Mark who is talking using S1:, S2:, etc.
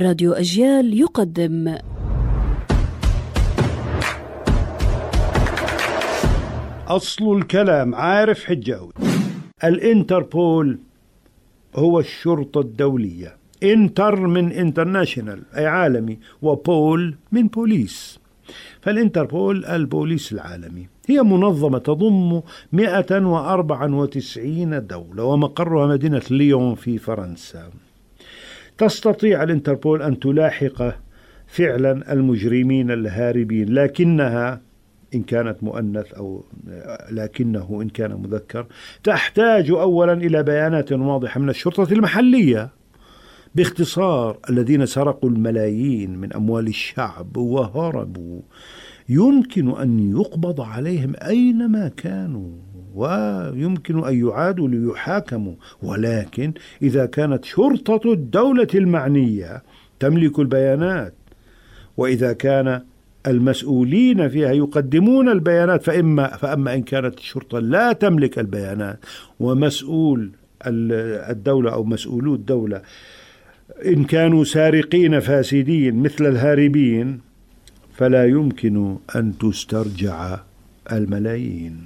S1: راديو أجيال يقدم.
S2: أصل الكلام عارف حجاوي الإنتربول هو الشرطة الدولية. inter من international أي عالمي و pol من بوليس. فالإنتربول البوليس العالمي. هي منظمة تضم 194 دولة ومقرها مدينة ليون في فرنسا. تستطيع الانتربول أن تلاحق فعلا المجرمين الهاربين لكنها إن كانت مؤنث أو لكنه إن كان مذكر تحتاج أولا إلى بيانات واضحة من الشرطة المحلية باختصار الذين سرقوا الملايين من أموال الشعب وهربوا. يمكن أن يقبض عليهم أينما كانوا. ويمكن أن يعادوا ليحاكموا. ولكن إذا كانت شرطة الدولة المعنية تملك البيانات وإذا كان المسؤولين فيها يقدمون البيانات فإما فأما إن كانت الشرطة لا تملك البيانات ومسؤول الدولة أو مسؤولو الدولة إن كانوا سارقين فاسدين مثل الهاربين فلا يمكن أن تسترجع الملايين.